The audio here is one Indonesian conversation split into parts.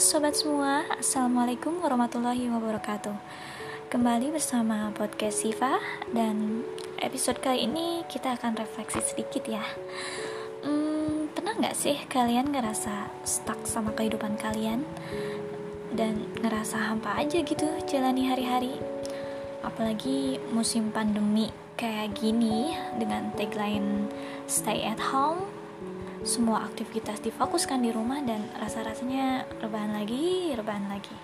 sobat semua, Assalamualaikum warahmatullahi wabarakatuh. Kembali bersama podcast Siva Dan episode kali ini kita akan refleksi sedikit ya. Hmm, Pernah gak sih kalian ngerasa stuck sama kehidupan kalian? Dan ngerasa hampa aja gitu jalani hari-hari? Apalagi musim pandemi kayak gini Dengan tagline stay at home semua aktivitas difokuskan di rumah dan rasa-rasanya rebahan lagi, rebahan lagi.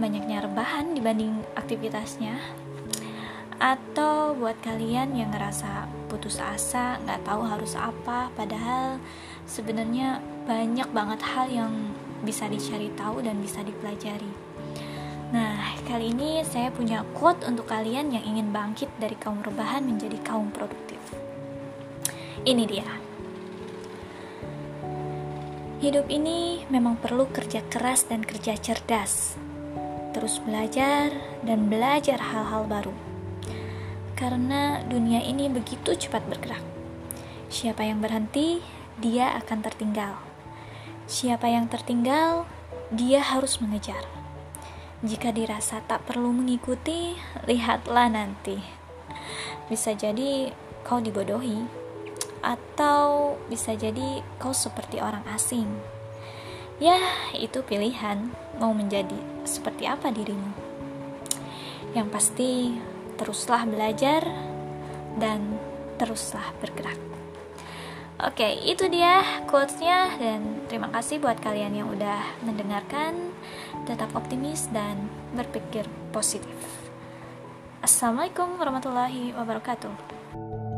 Banyaknya rebahan dibanding aktivitasnya. Atau buat kalian yang ngerasa putus asa, nggak tahu harus apa, padahal sebenarnya banyak banget hal yang bisa dicari tahu dan bisa dipelajari. Nah, kali ini saya punya quote untuk kalian yang ingin bangkit dari kaum rebahan menjadi kaum produktif. Ini dia. Hidup ini memang perlu kerja keras dan kerja cerdas. Terus belajar dan belajar hal-hal baru. Karena dunia ini begitu cepat bergerak. Siapa yang berhenti, dia akan tertinggal. Siapa yang tertinggal, dia harus mengejar. Jika dirasa tak perlu mengikuti, lihatlah nanti. Bisa jadi kau dibodohi atau bisa jadi kau seperti orang asing. Ya, itu pilihan mau menjadi seperti apa dirimu. Yang pasti, teruslah belajar dan teruslah bergerak. Oke, itu dia quotes-nya dan terima kasih buat kalian yang udah mendengarkan. Tetap optimis dan berpikir positif. Assalamualaikum warahmatullahi wabarakatuh.